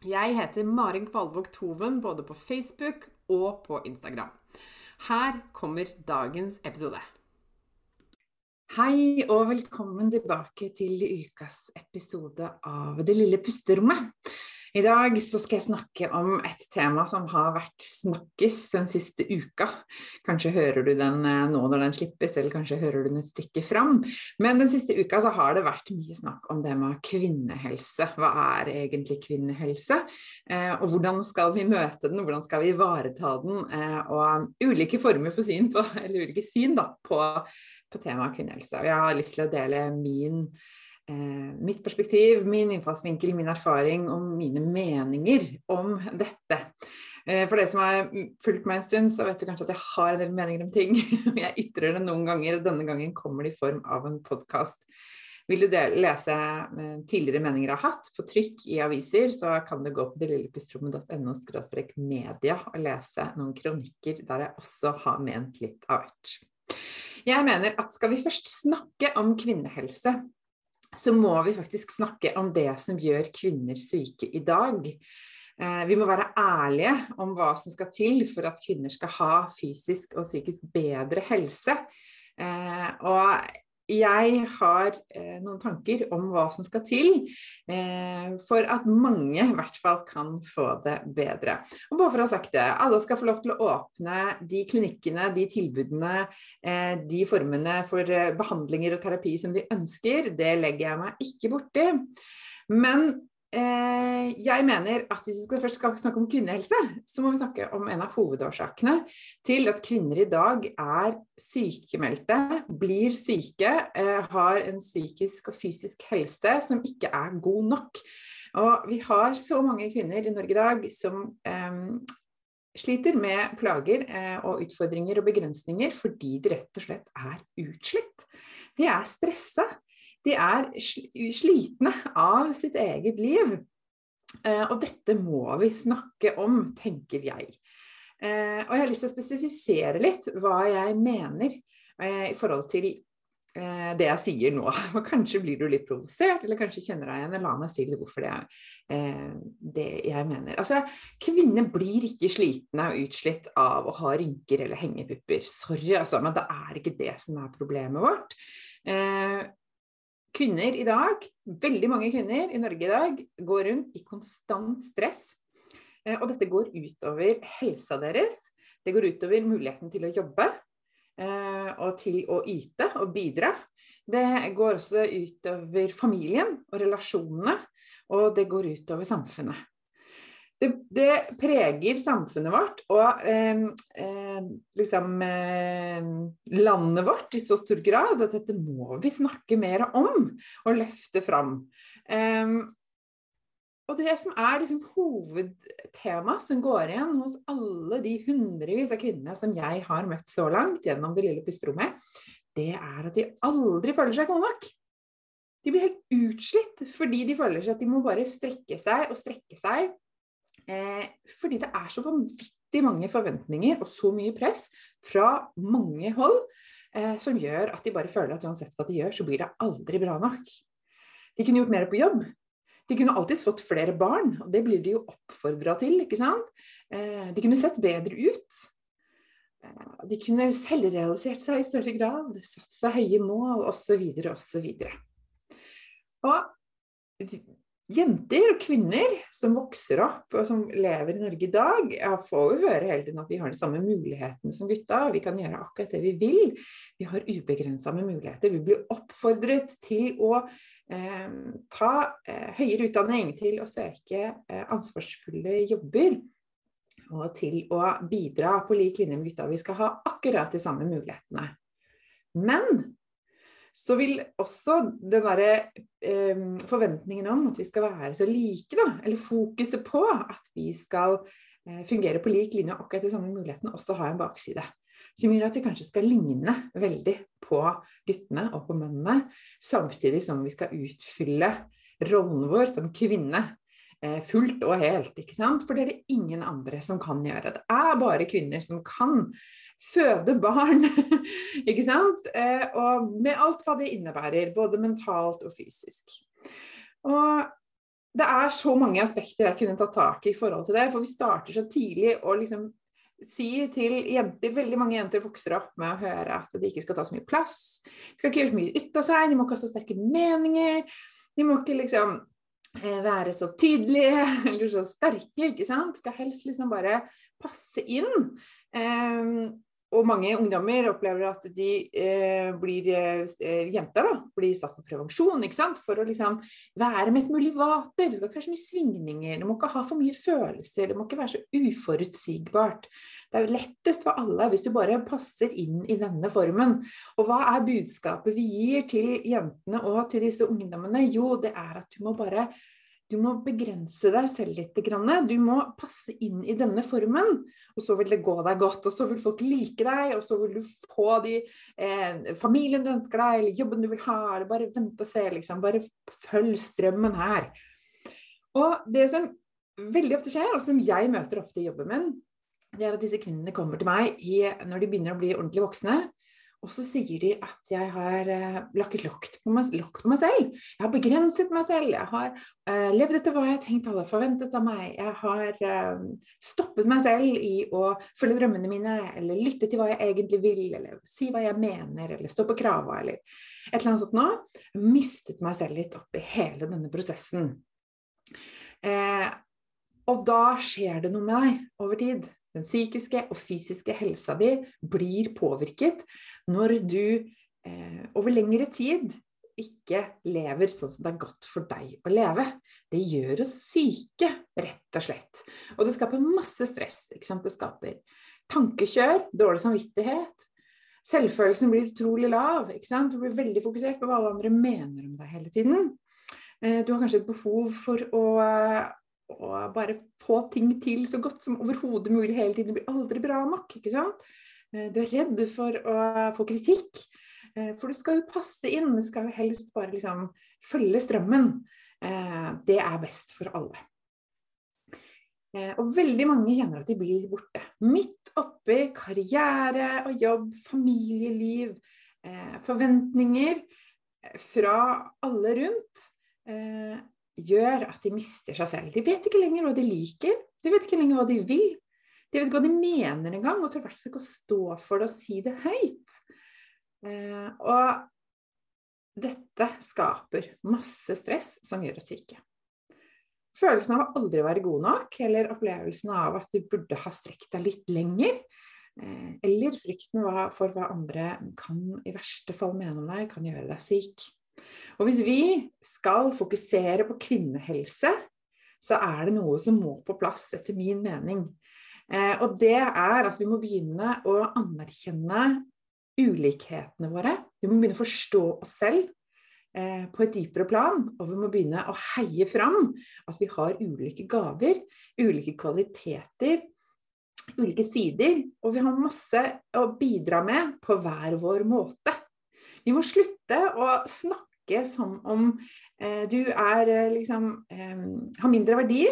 Jeg heter Marin Kvalvåg Toven både på Facebook og på Instagram. Her kommer dagens episode. Hei og velkommen tilbake til ukas episode av Det lille pusterommet. I dag skal jeg snakke om et tema som har vært snakkes den siste uka. Kanskje hører du den eh, nå når den slippes, eller kanskje hører du den et stykke fram. Men den siste uka så har det vært mye snakk om det med kvinnehelse. Hva er egentlig kvinnehelse? Eh, og hvordan skal vi møte den, hvordan skal vi ivareta den? Eh, og ulike former for syn på, eller ulike syn da, på, på temaet kvinnehelse. Og jeg har lyst til å dele min mitt perspektiv, min innfallsvinkel, min erfaring og mine meninger om dette. Eh, for det som har fulgt meg en stund, så vet du kanskje at jeg har en del meninger om ting. Jeg ytrer det noen ganger, og denne gangen kommer det i form av en podkast. Vil du lese eh, tidligere meninger jeg har hatt på trykk i aviser, så kan du gå på delillepustrommet.no media og lese noen kronikker der jeg også har ment litt av hvert. Jeg mener at skal vi først snakke om kvinnehelse, så må vi faktisk snakke om det som gjør kvinner syke i dag. Eh, vi må være ærlige om hva som skal til for at kvinner skal ha fysisk og psykisk bedre helse. Eh, og jeg har eh, noen tanker om hva som skal til eh, for at mange i hvert fall kan få det bedre. Og bare for å ha sagt det, alle skal få lov til å åpne de klinikkene, de tilbudene, eh, de formene for eh, behandlinger og terapi som de ønsker. Det legger jeg meg ikke borti. Men jeg mener at hvis vi først skal snakke om kvinnehelse, så må vi snakke om en av hovedårsakene til at kvinner i dag er sykemeldte, blir syke, eh, har en psykisk og fysisk helse som ikke er god nok. Og vi har så mange kvinner i Norge i dag som um, sliter med plager eh, og utfordringer og begrensninger fordi de rett og slett er utslitt. De er stressa de er slitne av sitt eget liv. Eh, og dette må vi snakke om, tenker jeg. Eh, og jeg har lyst til å spesifisere litt hva jeg mener eh, i forhold til det jeg sier nå. For kanskje blir du litt provosert, eller kanskje kjenner deg igjen. La meg si litt hvorfor det er det jeg mener. Altså, kvinner blir ikke slitne og utslitt av å ha rynker eller hengepupper. Sorry, altså, men det er ikke det som er problemet vårt kvinner i dag, veldig mange kvinner i Norge i dag, går rundt i konstant stress. Eh, og dette går utover helsa deres. Det går utover muligheten til å jobbe eh, og til å yte og bidra. Det går også utover familien og relasjonene, og det går utover samfunnet det, det, preger samfunnet vårt og eh, eh, liksom eh, landet vårt i så stor grad at dette må vi snakke mer om og løfte fram. og det som er liksom hovedtemaet som går igjen hos alle de hundrevis av kvinnene som jeg har møtt så langt gjennom det lille pusterommet, det er at de aldri føler seg gode nok. De blir helt utslitt fordi de føler seg at de må bare strekke seg og strekke seg Eh, fordi det er så vanvittig mange forventninger og så mye press fra mange hold eh, som gjør at de bare føler at uansett hva de gjør, så blir det aldri bra nok. De kunne gjort mer på jobb. De kunne alltids fått flere barn, og det blir de jo oppfordra til, ikke sant. Eh, de kunne sett bedre ut. Eh, de kunne selvrealisert seg i større grad, satt seg høye mål osv. osv. Og, og jenter og kvinner som vokser opp og som lever i Norge i dag, får jo høre hele tiden at vi har de samme mulighetene som gutta. Vi kan gjøre akkurat det vi vil. Vi har ubegrensa med muligheter. Vi blir oppfordret til å eh, ta eh, høyere utdanning, til å søke eh, ansvarsfulle jobber. Og til å bidra på lik linje med gutta. Vi skal ha akkurat de samme mulighetene. Men så vil også den derre eh, forventningen om at vi skal være så like, da, eller fokuset på at vi skal eh, fungere på lik linje og akkurat de samme mulighetene, også ha en bakside. Som gjør at vi kanskje skal ligne veldig på guttene og på mennene, samtidig som vi skal utfylle rollen vår som kvinne Eh, fullt og helt. ikke sant? For det er det ingen andre som kan gjøre. Det er bare kvinner som kan føde barn. ikke sant? Eh, og med alt hva det innebærer, både mentalt og fysisk. Og det er så mange aspekter jeg kunne tatt tak i i forhold til det. For vi starter så tidlig å liksom si til jenter Veldig mange jenter vokser opp med å høre at de ikke skal ta så mye plass. De skal ikke gjøre så mye ut av seg, de må ikke ha så sterke meninger. De må ikke liksom Eh, være så tydelige eller så sterke, ikke sant. Skal helst liksom bare passe inn. Um, og mange ungdommer opplever at de eh, blir eh, jenter da, blir satt på prevensjon ikke sant? for å liksom være mest mulig vater. Det skal ikke være så mye svingninger, det må ikke ha for mye følelser, det må ikke være så uforutsigbart. Det er jo lettest for alle hvis du bare passer inn i denne formen. Og hva er budskapet vi gir til jentene og til disse ungdommene? Jo, det er at du må bare du må begrense deg selv litt. Du må passe inn i denne formen, og så vil det gå deg godt. Og så vil folk like deg, og så vil du få de eh, familien du ønsker deg, eller jobben du vil ha. Eller bare vente og se, liksom. Bare følg strømmen her. Og det som veldig ofte skjer, og som jeg møter ofte i jobben min, det er at disse kvinnene kommer til meg i, når de begynner å bli ordentlig voksne. Og så sier de at jeg har uh, lagt lokk på, på, meg selv. Jeg har begrenset meg selv. Jeg har uh, levd etter hva jeg tenkte alle forventet av meg. Jeg har uh, stoppet meg selv i å følge drømmene mine, eller lytte til hva jeg egentlig vil, eller si hva jeg mener, eller stå på krava, eller et eller annet sånt nå. Jeg mistet meg selv litt oppi hele denne prosessen. og da skjer det noe med deg over tid. Den psykiske og fysiske helsa di blir påvirket når du eh, over lengre tid ikke lever sånn som det er godt for deg å leve. Det gjør oss syke, rett og slett. Og det skaper masse stress. Det skaper tankekjør, dårlig samvittighet. Selvfølelsen blir utrolig lav. Du blir veldig fokusert på hva alle andre mener om deg hele tiden. Eh, du har kanskje et behov for å og bare få ting til så godt som overhodet mulig hele tiden. Det blir aldri bra nok. ikke sant? Eh, du er redd for å få kritikk. Eh, for du skal jo passe inn, du skal jo helst bare liksom følge strømmen. Eh, det er best for alle. Og veldig mange kjenner at de blir borte. Midt oppi karriere og jobb, familieliv, forventninger fra alle rundt gjør at de mister seg selv. De vet ikke lenger hva de liker, de vet ikke lenger hva de vil. De vet ikke hva de mener engang, og tør i hvert fall ikke å stå for det og si det høyt. Eh, og dette skaper masse stress som gjør oss syke. Følelsen av å aldri være god nok, eller opplevelsen av at du burde ha strekt deg litt lenger, eh, eller frykten for hva andre kan i verste fall mene om deg, kan gjøre deg syk. Og hvis vi skal fokusere på kvinnehelse, så er det noe som må på plass, etter min mening. Eh, og det er at vi må begynne å anerkjenne ulikhetene våre. Vi må begynne å forstå oss selv eh, på et dypere plan. Og vi må begynne å heie fram at vi har ulike gaver, ulike kvaliteter, ulike sider. Og vi har masse å bidra med på hver vår måte. Vi må slutte å snakke snakke som om eh, du er eh, liksom har mindre verdi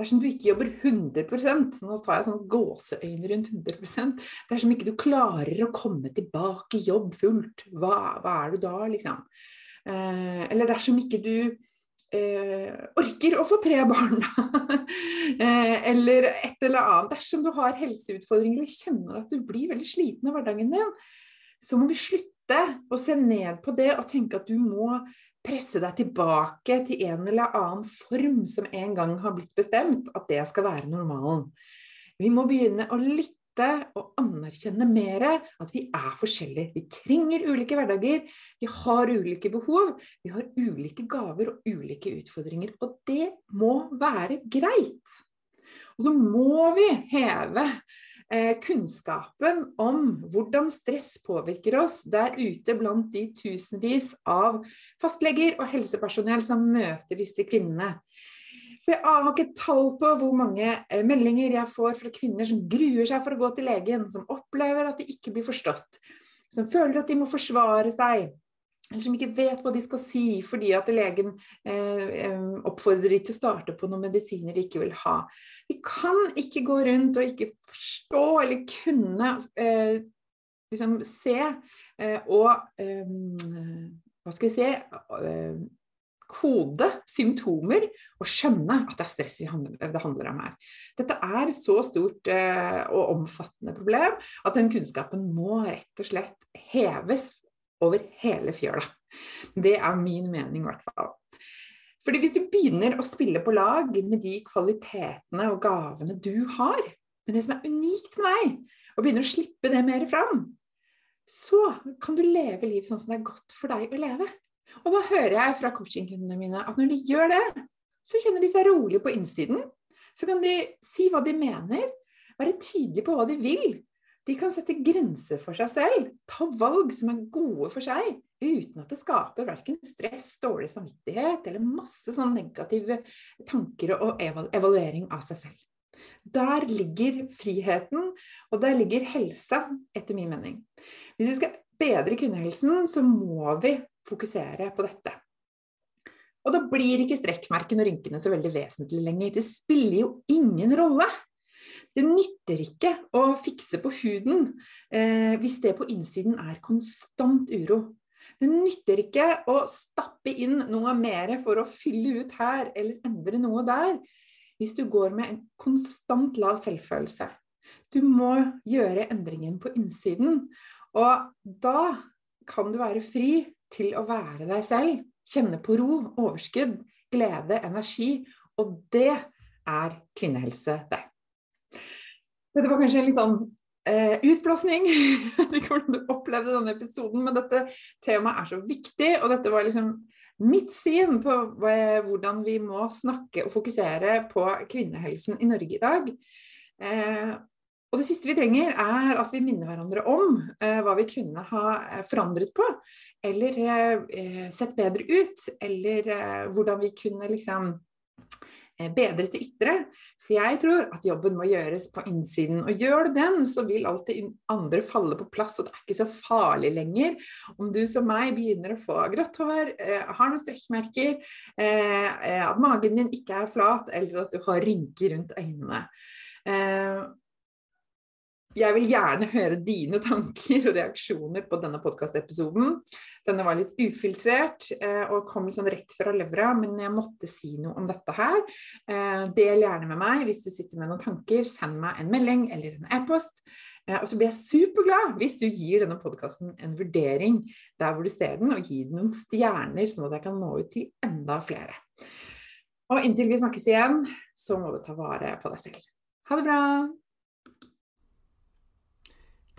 Dersom du ikke jobber 100% nå tar jeg sånn gåseøyne rundt 100% Dersom ikke du klarer å komme tilbake i jobb fullt, hva, hva er du da, liksom? Eh, eller dersom ikke du eh, orker å få tre barn, eh, eller et eller annet. Dersom du har helseutfordringer eller kjenner at du blir veldig sliten av hverdagen din, så må vi slutte å se ned på det og tenke at du må presse deg tilbake til en eller annen form som en gang har blitt bestemt, at det skal være normalen. Vi må begynne å lytte og anerkjenne mer at vi er forskjellige. Vi trenger ulike hverdager, vi har ulike behov, vi har ulike gaver og ulike utfordringer. Og det må være greit. Og så må vi heve kunnskapen om hvordan stress påvirker oss der ute blant de tusenvis av fastleger og helsepersonell som møter disse kvinnene. For jeg har ikke tall på hvor mange eh, meldinger jeg får fra kvinner som gruer seg for å gå til legen, som opplever at de ikke blir forstått, som føler at de må forsvare seg, eller som ikke vet hva de skal si fordi at legen eh, eh oppfordrer de til å starte på noen medisiner de ikke vil ha. Vi kan ikke gå rundt og ikke forstå eller kunne eh, liksom se eh, og eh, Hva skal jeg si kode symptomer og skjønne at det er stress det handler om her. Dette er så stort uh, og omfattende problem at den kunnskapen må rett og slett heves over hele fjøla. Det er min mening, i hvert fall. Fordi hvis du begynner å spille på lag med de kvalitetene og gavene du har, med det som er unikt med deg, og begynner å slippe det mer fram, så kan du leve liv sånn som det er godt for deg å leve. Og da hører jeg fra coachingkundene mine at når de gjør det, så kjenner de seg rolig på innsiden. Så kan de si hva de mener, være tydelige på hva de vil. De kan sette grenser for seg selv, ta valg som er gode for seg, uten at det skaper verken stress, dårlig samvittighet eller masse sånn negative tanker og evaluering av seg selv. Der ligger friheten, og der ligger helsa, etter min mening. Hvis vi skal bedre kvinnehelsen, så må vi fokusere på dette. Og da blir ikke strekkmerkene og rynkene så veldig vesentlig lenger. Det spiller jo ingen rolle. Det nytter ikke å fikse på huden eh, hvis det på innsiden er konstant uro. Det nytter ikke å stappe inn noe mer for å fylle ut her eller endre noe der, hvis du går med en konstant lav selvfølelse. Du må gjøre endringen på innsiden. Og da kan du være fri til å være deg selv. Kjenne på ro, overskudd, glede, energi. Og det er kvinnehelse, det. Dette var kanskje en litt sånn eh, utblåsning. Jeg vet ikke hvordan du opplevde denne episoden, men dette temaet er så viktig. Og dette var liksom mitt syn på hvordan vi må snakke og fokusere på kvinnehelsen i Norge i dag. Eh, og det siste vi trenger, er at vi minner hverandre om eh, hva vi kunne ha eh, forandret på, eller eh, sett bedre ut, eller eh, hvordan vi kunne liksom eh, bedre til ytre. For jeg tror at jobben må gjøres på innsiden. Og gjør du den, så vil alltid andre falle på plass, og det er ikke så farlig lenger om du som meg begynner å få grått hår, eh, har noen strekkmerker, at magen din ikke er flat, eller at du har rynker rundt øynene. Jeg vil gjerne høre dine tanker og reaksjoner på denne podkastepisoden. Denne var litt ufiltrert eh, og kom sånn rett fra levra, men jeg måtte si noe om dette her. Eh, del gjerne med meg hvis du sitter med noen tanker. Send meg en melding eller en e-post. Eh, og så blir jeg superglad hvis du gir denne podkasten en vurdering der hvor du ser den, og gir den noen stjerner, sånn at jeg kan nå ut til enda flere. Og inntil vi snakkes igjen, så må du ta vare på deg selv. Ha det bra!